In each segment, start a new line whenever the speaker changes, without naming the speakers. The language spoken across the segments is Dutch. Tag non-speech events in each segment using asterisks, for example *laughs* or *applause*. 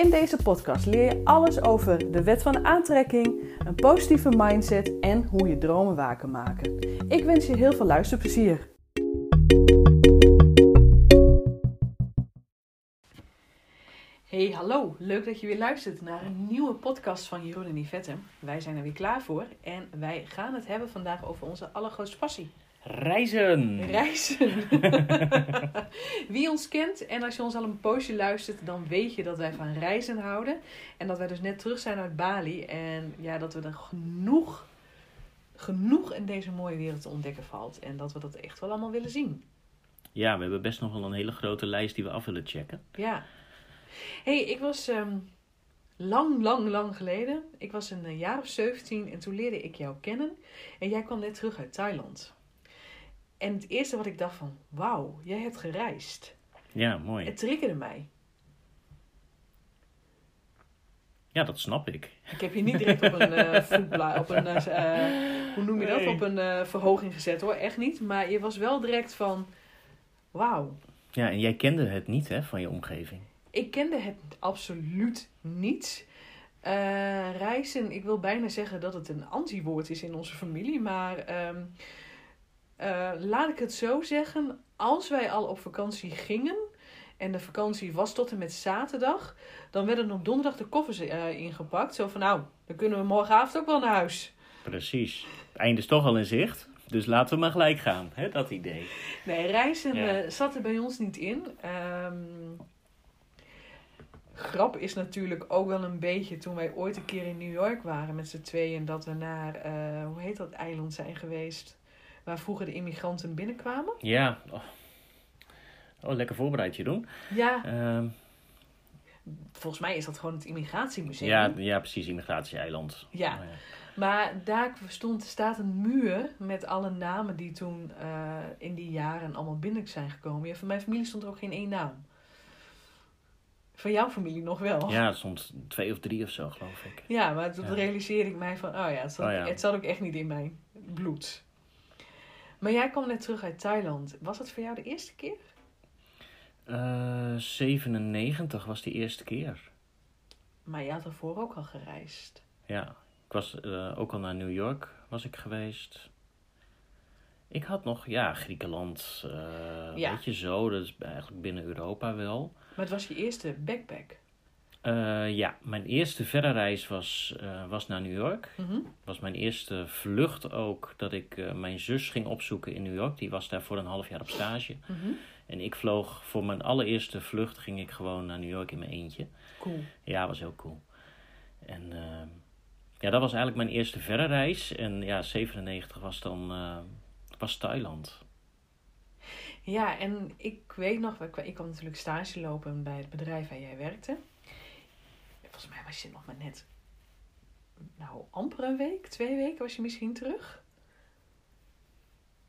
In deze podcast leer je alles over de wet van aantrekking, een positieve mindset en hoe je dromen waar kan maken. Ik wens je heel veel luisterplezier. Hey, hallo. Leuk dat je weer luistert naar een nieuwe podcast van Jeroen en Yvette. Wij zijn er weer klaar voor en wij gaan het hebben vandaag over onze allergrootste passie.
Reizen!
Reizen. *laughs* Wie ons kent en als je ons al een poosje luistert, dan weet je dat wij van reizen houden. En dat wij dus net terug zijn uit Bali. En ja, dat we er genoeg, genoeg in deze mooie wereld te ontdekken valt. En dat we dat echt wel allemaal willen zien.
Ja, we hebben best nog wel een hele grote lijst die we af willen checken.
Ja. hey, ik was ehm, lang, lang, lang geleden. Ik was een jaar of 17 en toen leerde ik jou kennen. En jij kwam net terug uit Thailand. En het eerste wat ik dacht van, wauw, jij hebt gereisd.
Ja, mooi.
Het triggerde mij.
Ja, dat snap ik.
Ik heb je niet direct op een uh, voetbla, op een, uh, hoe noem je dat,
Nee.
op een uh, verhoging gezet hoor, echt niet. Maar je was wel direct van, wauw.
Ja, en jij kende het niet, hè, van je omgeving.
Ik kende het absoluut niet. Reizen, ik wil bijna zeggen dat het een anti-woord is in onze familie, maar um, uh, laat ik het zo zeggen. Als wij al op vakantie gingen en de vakantie was tot en met zaterdag, dan werden op donderdag de koffers uh, ingepakt. Zo van nou, dan kunnen we morgenavond ook wel naar huis.
Precies. Het einde is toch al in zicht. Dus laten we maar gelijk gaan, hè, dat idee.
Nee, reizen ja. uh, zat er bij ons niet in. Um, grap is natuurlijk ook wel een beetje toen wij ooit een keer in New York waren met z'n tweeën. Dat we naar, uh, hoe heet dat eiland zijn geweest? Waar vroeger de immigranten binnenkwamen.
Ja. Oh, oh lekker voorbereid je doen.
Ja.
Um,
Volgens mij is dat gewoon het immigratiemuseum.
Ja, ja precies, immigratieeiland.
Ja. Oh, ja. Maar daar stond, staat een muur met alle namen die toen uh, in die jaren allemaal binnen zijn gekomen. Ja, van mijn familie stond er ook geen één naam. Van jouw familie nog wel.
Ja, het stond twee of drie of zo, geloof ik.
Ja, maar toen ja. realiseerde ik mij van, oh ja, het zat, oh ja. het zat ook echt niet in mijn bloed. Maar jij kwam net terug uit Thailand. Was dat voor jou de eerste keer?
Uh, 97 was die eerste keer.
Maar je had ervoor ook al gereisd.
Ja, ik was uh, ook al naar New York was ik geweest. Ik had nog, ja, Griekenland, uh, ja. weet je zo. Dat is eigenlijk binnen Europa wel.
Maar het was je eerste backpack?
Uh, ja, mijn eerste verre reis was, uh, was naar New York.
Mhm.
Mm -hmm. was mijn eerste vlucht ook dat ik uh, mijn zus ging opzoeken in New York. Die was daar voor een half jaar op stage.
Mm -hmm.
En ik vloog voor mijn allereerste vlucht ging ik gewoon naar New York in mijn eentje.
Cool.
Ja, was heel cool. En ehm, ja, dat was eigenlijk mijn eerste verre reis. En ja, 97 was dan was Thailand.
Ja, en ik weet nog, ik kwam natuurlijk stage lopen bij het bedrijf waar jij werkte. Volgens mij was je nog maar net, nou amper een week, twee weken was je misschien terug.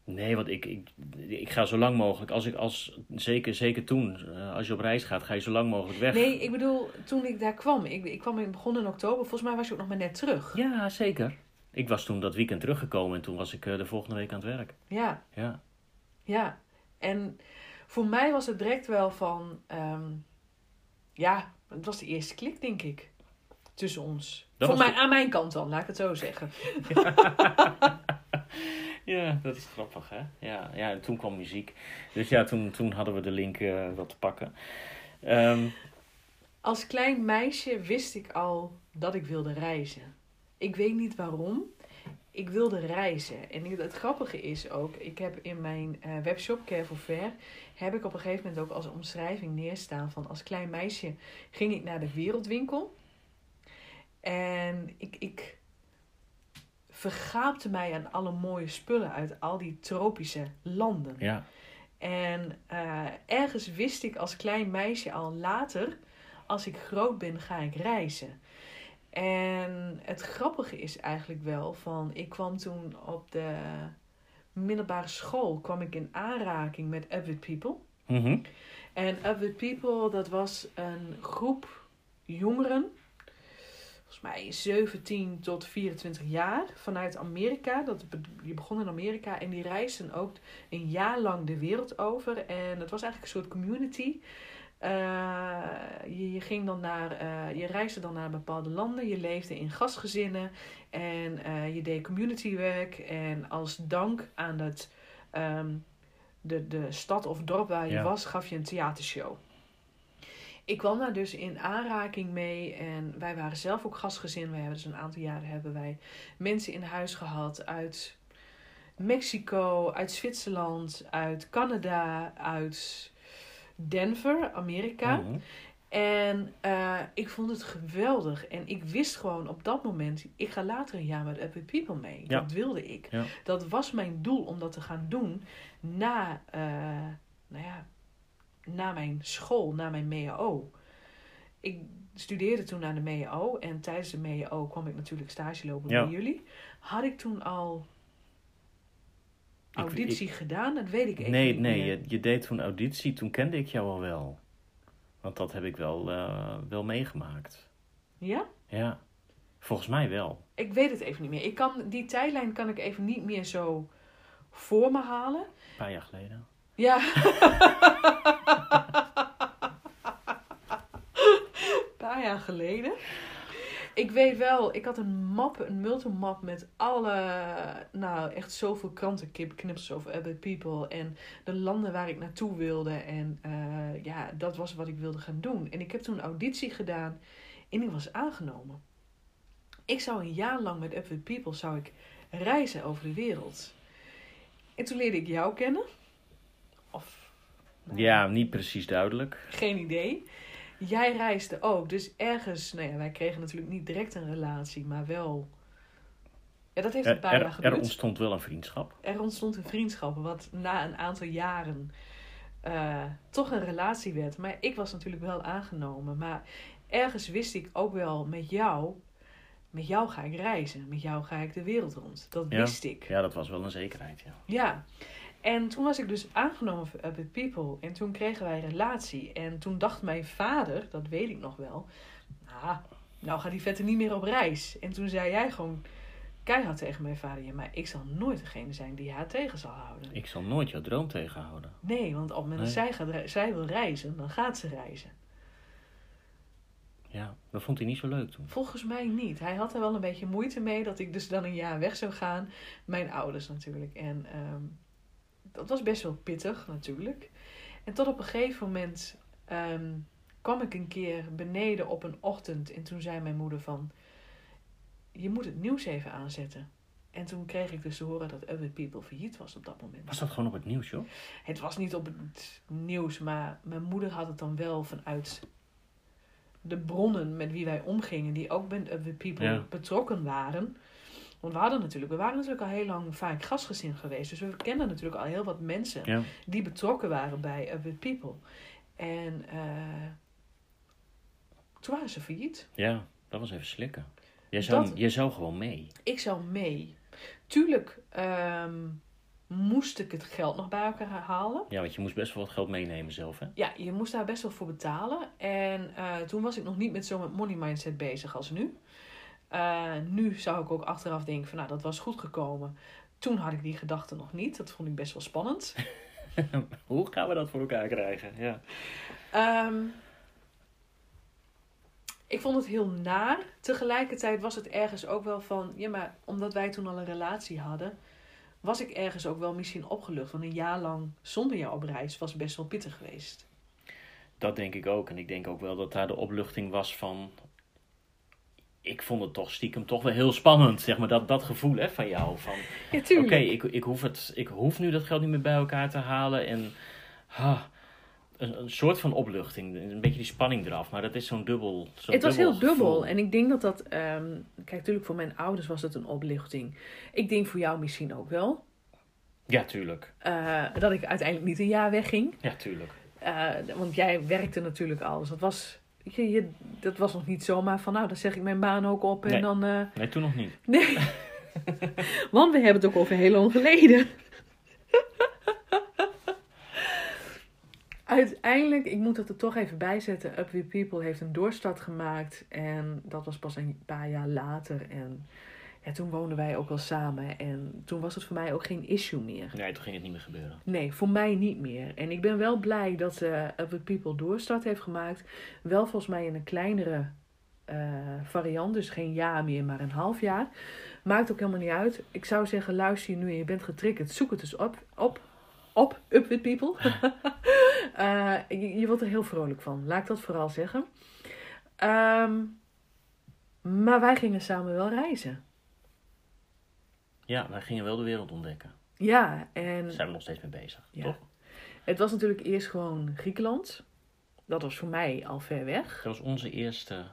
Nee, want ik, ik, ik ga zo lang mogelijk, als ik als, zeker, zeker toen, uh, als je op reis gaat, ga je zo lang mogelijk weg.
Nee, ik bedoel, toen ik daar kwam, ik, ik kwam in, begon in oktober, volgens mij was je ook nog maar net terug.
Ja, zeker. Ik was toen dat weekend teruggekomen en toen was ik uh, de volgende week aan het werk.
Ja.
Ja.
Ja, en voor mij was het direct wel van, um, ja, het was de eerste klik, denk ik, tussen ons.
Dat
voor mij,
de...
aan mijn kant dan, laat ik het zo zeggen. *laughs*
ja, dat is grappig, hè? Ja, ja en toen kwam muziek. Dus ja, toen, toen hadden we de link uh, wat te pakken. Um,
Als klein meisje wist ik al dat ik wilde reizen. Ik weet niet waarom. Ik wilde reizen. En het grappige is ook, ik heb in mijn uh, webshop Care for Fair, heb ik op een gegeven moment ook als omschrijving neerstaan van als klein meisje ging ik naar de wereldwinkel. En ik, ik vergaapte mij aan alle mooie spullen uit al die tropische landen.
Ja.
En uh, ergens wist ik als klein meisje al later als ik groot ben, ga ik reizen. En het grappige is eigenlijk wel van, ik kwam toen op de middelbare school, kwam ik in aanraking met Avid People.
Mhm.
En Avid People, dat was een groep jongeren, volgens mij 17 tot 24 jaar, vanuit Amerika. Dat, die begon in Amerika en die reisden ook een jaar lang de wereld over. En het was eigenlijk een soort community. Uh, je, je, ging dan naar, uh, je reisde dan naar bepaalde landen, je leefde in gastgezinnen en uh, je deed communitywerk. En als dank aan het, um, de, de stad of dorp waar je
Ja.
was, gaf je een theatershow. Ik kwam daar dus in aanraking mee en wij waren zelf ook gastgezin. We hebben dus een aantal jaren hebben wij mensen in huis gehad uit Mexico, uit Zwitserland, uit Canada, uit Denver, Amerika.
Mhm.
En eh, ik vond het geweldig. En ik wist gewoon op dat moment, ik ga later een jaar met Epic People mee.
Ja.
Dat wilde ik.
Ja.
Dat was mijn doel om dat te gaan doen na, eh, nou ja, na mijn school, na mijn MEO. Ik studeerde toen aan de MEO en tijdens de MEO kwam ik natuurlijk stage lopen
Ja.
bij jullie. Had ik toen al
Ik-
auditie gedaan? Dat weet ik even
Nee,
niet
nee, je, je deed toen auditie, toen kende ik jou al wel. Want dat heb ik wel, eh, wel meegemaakt.
Ja?
Ja, volgens mij wel.
Ik weet het even niet meer. Ik kan, die tijdlijn kan ik even niet meer zo voor me halen.
Een paar jaar geleden.
Ja. *laughs* Een paar jaar geleden. Ik weet wel, ik had een map, een multimap met alle, nou echt zoveel krantenknippers over Abbott People en de landen waar ik naartoe wilde. En eh, ja, dat was wat ik wilde gaan doen. En ik heb toen een auditie gedaan en ik was aangenomen. Ik zou een jaar lang met Abbott People zou ik reizen over de wereld. En toen leerde ik jou kennen. Of nou,
Ja, niet precies duidelijk.
geen idee. Jij reisde ook, dus ergens, nou ja, wij kregen natuurlijk niet direct een relatie, maar wel. Ja, dat heeft een
Er,
paar jaar
er, er ontstond wel een vriendschap.
Er ontstond een vriendschap, wat na een aantal jaren eh, toch een relatie werd. Maar ik was natuurlijk wel aangenomen. Maar ergens wist ik ook wel met jou, met jou ga ik reizen, met jou ga ik de wereld rond. Dat
Ja.
wist ik.
Ja, dat was wel een zekerheid, ja.
Ja, en toen was ik dus aangenomen Abbott People. En toen kregen wij een relatie. En toen dacht mijn vader, dat weet ik nog wel... Nou, nou gaat die vette niet meer op reis. En toen zei jij gewoon keihard tegen mijn vader... Ja, maar ik zal nooit degene zijn die haar tegen zal houden.
Ik zal nooit jouw droom tegenhouden.
Nee, want op het moment dat zij, gaat, zij wil reizen, dan gaat ze reizen.
Ja, dat vond hij niet zo leuk toen.
Volgens mij niet. Hij had er wel een beetje moeite mee dat ik dus dan een jaar weg zou gaan. Mijn ouders natuurlijk. En ehm, dat was best wel pittig natuurlijk. En tot op een gegeven moment ehm, kwam ik een keer beneden op een ochtend. En toen zei mijn moeder van... Je moet het nieuws even aanzetten. En toen kreeg ik dus te horen dat Other People failliet was op dat moment.
Was dat gewoon op het nieuws, joh?
Het was niet op het nieuws, maar mijn moeder had het dan wel vanuit de bronnen met wie wij omgingen, die ook bij The People
Ja.
betrokken waren. Want we hadden natuurlijk, we waren natuurlijk al heel lang vaak gastgezin geweest. Dus we kenden natuurlijk al heel wat mensen
Ja.
die betrokken waren bij The People. En eh, toen waren ze failliet.
Ja, dat was even slikken. Jij zou,
Dat-
jij zou gewoon mee.
Ik zou mee. Tuurlijk ehm, moest ik het geld nog bij elkaar halen.
Ja, want je moest best wel wat geld meenemen zelf, hè?
Ja, je moest daar best wel voor betalen. En eh, toen was ik nog niet met zo'n money mindset bezig als nu. Eh, nu zou ik ook achteraf denken van nou, dat was goed gekomen. Toen had ik die gedachte nog niet. Dat vond ik best wel spannend. *laughs*
Hoe gaan we dat voor elkaar krijgen? Ja.
Ehm, ik vond het heel naar. Tegelijkertijd was het ergens ook wel van... Ja, maar omdat wij toen al een relatie hadden... was ik ergens ook wel misschien opgelucht. Want een jaar lang zonder jou op reis was best wel pittig geweest.
Dat denk ik ook. En ik denk ook wel dat daar de opluchting was van... Ik vond het toch stiekem toch wel heel spannend, zeg maar. Dat, dat gevoel hè, van jou. Van,
Ja,
Oké, ik, ik, hoef het- ik hoef nu dat geld niet meer bij elkaar te halen. En ha, een, een soort van opluchting. Een beetje die spanning eraf. Maar dat is zo'n dubbel
het was heel dubbel.
gevoel.
En ik denk dat dat... ehm, kijk, natuurlijk voor mijn ouders was het een opluchting. Ik denk voor jou misschien ook wel.
Ja, tuurlijk.
eh, dat ik uiteindelijk niet een jaar wegging.
Ja, tuurlijk.
Eh, want jij werkte natuurlijk al. Dus dat was je, je, dat was nog niet zomaar van, nou, dan zeg ik mijn baan ook op en
Nee.
dan... eh,
Nee, toen nog niet.
Nee. *laughs* Want we hebben het ook over heel lang geleden. *laughs* Uiteindelijk, ik moet het er toch even bij zetten. Up With People heeft een doorstart gemaakt. En dat was pas een paar jaar later. En ja, toen woonden wij ook wel samen. En toen was het voor mij ook geen issue meer.
Nee, toen ging het niet meer gebeuren.
Nee, voor mij niet meer. En ik ben wel blij dat eh Up With People doorstart heeft gemaakt. Wel volgens mij in een kleinere eh, variant. Dus geen jaar meer, maar een half jaar. Maakt ook helemaal niet uit. Ik zou zeggen, luister je nu en je bent getriggerd. Zoek het dus op. Op. Op. Up With People. *laughs* Eh, je, je wordt er heel vrolijk van. Laat ik dat vooral zeggen. Ehm, maar wij gingen samen wel reizen.
Ja, wij gingen wel de wereld ontdekken.
Ja, en
Daar zijn we nog steeds mee bezig,
Ja.
toch?
Het was natuurlijk eerst gewoon Griekenland. Dat was voor mij al ver weg.
Dat was onze eerste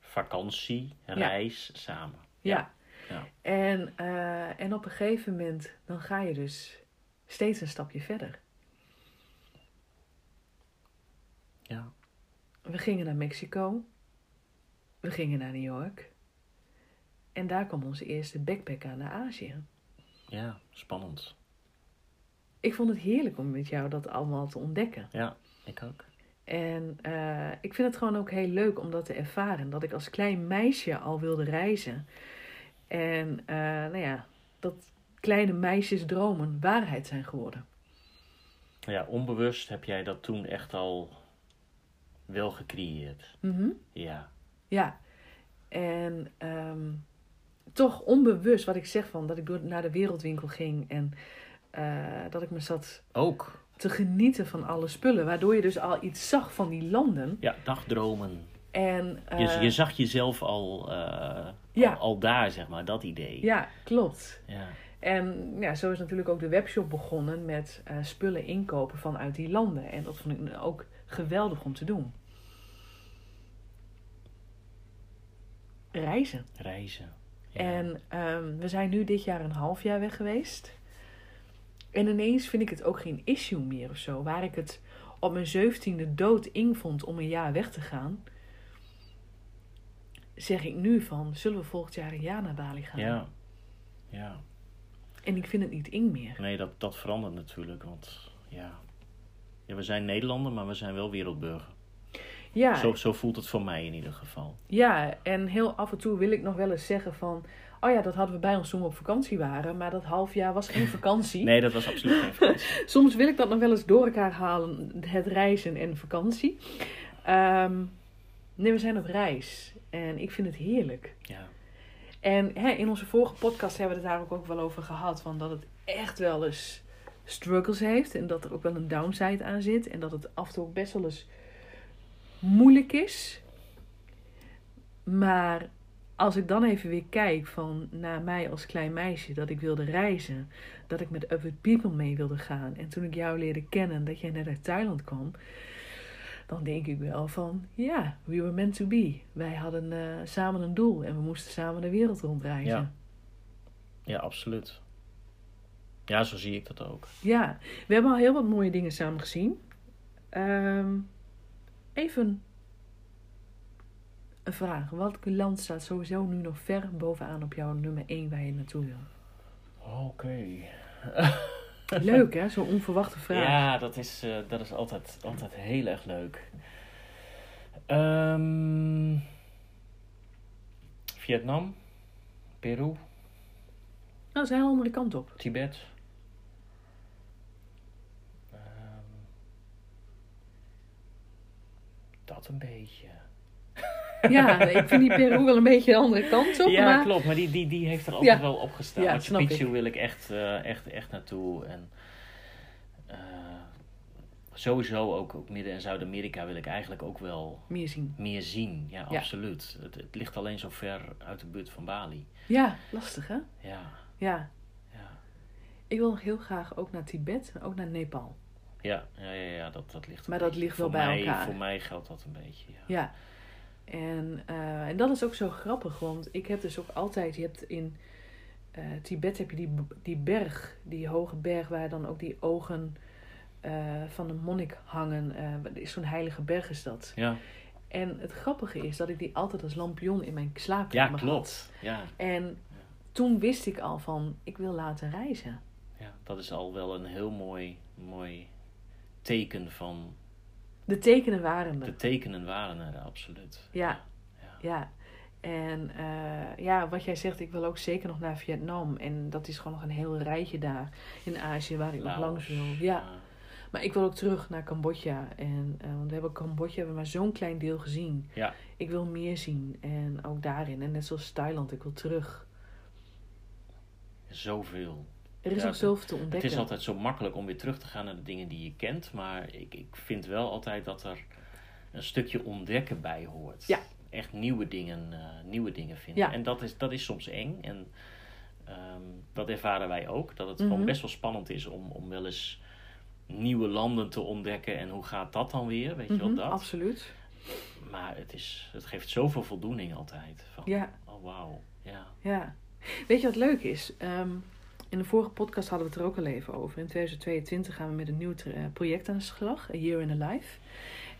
vakantie, reis samen.
Ja.
Ja.
En, eh, en op een gegeven moment, dan ga je dus steeds een stapje verder.
Ja.
We gingen naar Mexico. We gingen naar New York. En daar kwam onze eerste backpack aan naar Azië.
Ja, spannend.
Ik vond het heerlijk om met jou dat allemaal te ontdekken.
Ja, ik ook.
En eh, ik vind het gewoon ook heel leuk om dat te ervaren. Dat ik als klein meisje al wilde reizen. En eh, nou ja, dat kleine meisjes dromen waarheid zijn geworden.
Ja, onbewust heb jij dat toen echt al wel gecreëerd.
Mhm.
Ja.
Ja. En ehm, toch onbewust wat ik zeg van dat ik door, naar de wereldwinkel ging. En eh, dat ik me zat
Ook.
te genieten van alle spullen. Waardoor je dus al iets zag van die landen.
Ja, dagdromen.
En,
Je,
eh,
je zag jezelf al, eh,
Ja.
al, al daar, zeg maar, dat idee.
Ja, klopt.
Ja.
En ja, zo is natuurlijk ook de webshop begonnen met spullen inkopen vanuit die landen. En dat vond ik ook geweldig om te doen. Reizen.
Reizen. Ja.
En ehm, we zijn nu dit jaar een half jaar weg geweest. En ineens vind ik het ook geen issue meer of zo. Waar ik het op mijn zeventiende dood in vond om een jaar weg te gaan. Zeg ik nu van, zullen we volgend jaar een jaar naar Bali gaan?
ja. Ja.
En ik vind het niet eng meer.
Nee, dat, dat verandert natuurlijk, want ja. ja. We zijn Nederlander, maar we zijn wel wereldburger.
Ja,
Zo, zo voelt het voor mij in ieder geval.
Ja, en heel af en toe wil ik nog wel eens zeggen van... Oh ja, dat hadden we bij ons toen we op vakantie waren. Maar dat half jaar was geen vakantie.
Nee, dat was absoluut geen vakantie. *laughs*
Soms wil ik dat nog wel eens door elkaar halen. Het reizen en vakantie. Ehm, nee, we zijn op reis. En ik vind het heerlijk.
Ja.
En hè, in onze vorige podcast hebben we het daar ook, ook wel over gehad. Van dat het echt wel eens struggles heeft. En dat er ook wel een downside aan zit. En dat het af en toe ook best wel eens moeilijk is. Maar als ik dan even weer kijk van naar mij als klein meisje. Dat ik wilde reizen. Dat ik met With People mee wilde gaan. En toen ik jou leerde kennen dat jij net uit Thailand kwam. Dan denk ik wel van, ja, we were meant to be. Wij hadden eh, samen een doel en we moesten samen de wereld rondreizen.
Ja. Ja, absoluut. Ja, zo zie ik dat ook.
Ja, we hebben al heel wat mooie dingen samen gezien. Ehm, even een vraag. Welk land staat sowieso nu nog ver bovenaan op jouw nummer 1 waar je naartoe wil?
Oké. *laughs*
Leuk hè, zo'n onverwachte vraag.
Ja, dat is, eh, dat is altijd, altijd heel erg leuk. Ehm, Vietnam, Peru,
Nou, dat is een hele andere kant op.
Tibet. Dat een beetje. *laughs*
Ja, ik vind die Peru wel een beetje de andere kant op.
ja,
maar...
klopt. Maar die, die, die heeft er altijd
Ja.
wel op gestaan.
Ja,
Machu Picchu wil ik echt, eh, echt, echt naartoe. En eh, sowieso ook, ook Midden- en Zuid-Amerika wil ik eigenlijk ook wel
Meer zien.
meer zien. Ja,
Ja.
absoluut. Het, het ligt alleen zo ver uit de buurt van Bali.
Ja, lastig hè?
Ja,
Ja.
ja.
Ik wil nog heel graag ook naar Tibet en ook naar Nepal.
Ja, ja, ja, ja dat, dat ligt
Maar dat
beetje-
ligt wel
voor
bij
mij,
elkaar.
Voor mij geldt dat een beetje, ja.
Ja. En, eh, en dat is ook zo grappig, want ik heb dus ook altijd, je hebt in eh, Tibet heb je die, die berg, die hoge berg waar dan ook die ogen eh, van een monnik hangen. Is zo'n heilige berg is dat.
Ja,
En het grappige is dat ik die altijd als lampion in mijn slaapkamer
Ja, klopt. Ja.
En toen wist ik al van, ik wil laten reizen.
Ja, dat is al wel een heel mooi, mooi teken van...
De tekenen waren er.
De tekenen waren er, absoluut.
Ja, ja. ja. En uh, ja, wat jij zegt, ik wil ook zeker nog naar Vietnam. En dat is gewoon nog een heel rijtje daar in Azië waar ik nog langs wil. Ja. Maar ik wil ook terug naar Cambodja. En, uh, want we hebben Cambodja hebben maar zo'n klein deel gezien.
Ja.
Ik wil meer zien. En ook daarin. En net zoals Thailand, ik wil terug.
Zoveel.
Er is nog zoveel te ontdekken.
Het is altijd zo makkelijk om weer terug te gaan naar de dingen die je kent. Maar ik, ik vind wel altijd dat er een stukje ontdekken bij hoort.
Ja.
Echt nieuwe dingen, uh, nieuwe dingen vinden.
Ja.
En dat is, dat is soms eng. En um, dat ervaren wij ook. Dat het mm -hmm. gewoon best wel spannend is om, om wel eens nieuwe landen te ontdekken. En hoe gaat dat dan weer? Weet
mm
-hmm, je wel dat?
Absoluut.
Maar het, is, het geeft zoveel voldoening altijd. Van,
ja.
Oh, wauw. Ja.
ja. Weet je wat leuk is? Um, in de vorige podcast hadden we het er ook al even over. In 2022 gaan we met een nieuw project aan de slag. A Year in a Life.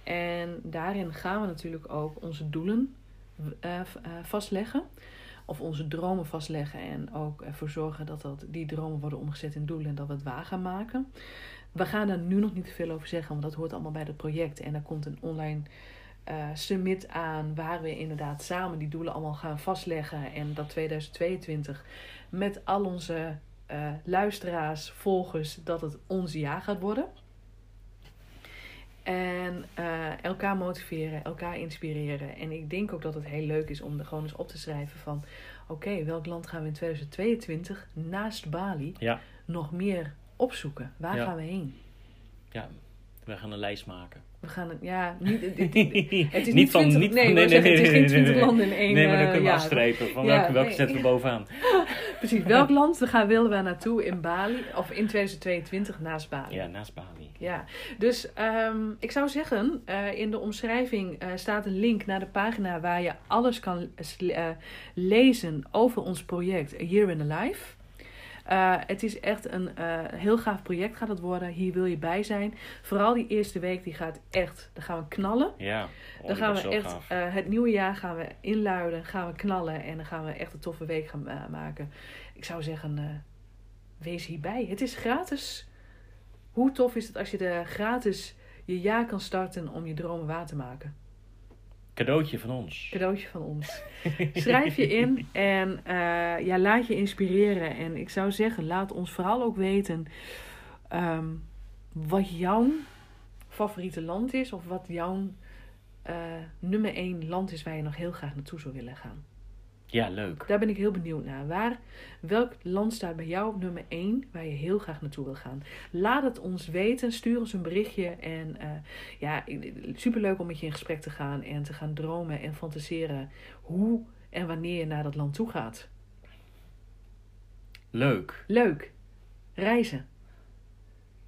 En daarin gaan we natuurlijk ook onze doelen uh, uh, vastleggen. Of onze dromen vastleggen. En ook ervoor zorgen dat, dat die dromen worden omgezet in doelen. En dat we het waar gaan maken. We gaan daar nu nog niet te veel over zeggen. Want dat hoort allemaal bij het project. En er komt een online uh, summit aan. Waar we inderdaad samen die doelen allemaal gaan vastleggen. En dat 2022 met al onze uh, luisteraars, volgers, dat het ons jaar gaat worden. En uh, elkaar motiveren, elkaar inspireren. En ik denk ook dat het heel leuk is om er gewoon eens op te schrijven van... Oké, okay, welk land gaan we in 2022 naast Bali
ja.
nog meer opzoeken? Waar
ja.
gaan we heen?
Ja, we gaan een lijst maken.
We gaan het, ja, niet, het, het, *laughs* het is
niet,
van,
20, niet,
nee,
nee, nee,
zeggen,
nee,
het is geen
nee,
20
nee,
landen in één
Nee, maar dan
uh,
kunnen we
jaar.
afstrepen van
Ja,
welke, welke
nee.
zetten we bovenaan. *laughs*
Precies, welk *laughs* land we gaan, willen we naartoe in Bali, of in 2022 naast Bali?
Ja, naast Bali.
Ja, dus um, ik zou zeggen, uh, in de omschrijving uh, staat een link naar de pagina waar je alles kan uh, lezen over ons project A Year in a Life. Uh, het is echt een uh, heel gaaf project gaat het worden. Hier wil je bij zijn. Vooral die eerste week, die gaat echt, dan gaan we knallen.
Ja, oh,
dan gaan we echt, uh, het nieuwe jaar gaan we inluiden, gaan we knallen en dan gaan we echt een toffe week gaan maken. Ik zou zeggen, wees hierbij. Het is gratis. Hoe tof is het als je er gratis je jaar kan starten om je dromen waar te maken?
Cadeautje van ons.
Cadeautje van ons. *laughs* Schrijf je in en uh, ja, laat je inspireren. En ik zou zeggen, laat ons vooral ook weten um, wat jouw favoriete land is. Of wat jouw uh, nummer één land is waar je nog heel graag naartoe zou willen gaan.
Ja, leuk.
Daar ben ik heel benieuwd naar. Waar, welk land staat bij jou op nummer 1 waar je heel graag naartoe wil gaan? Laat het ons weten. Stuur ons een berichtje. En uh, ja, superleuk om met je in gesprek te gaan en te gaan dromen en fantaseren hoe en wanneer je naar dat land toe gaat.
Leuk.
Leuk. Reizen.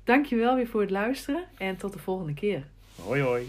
Dankjewel weer voor het luisteren en tot de volgende keer.
Hoi hoi.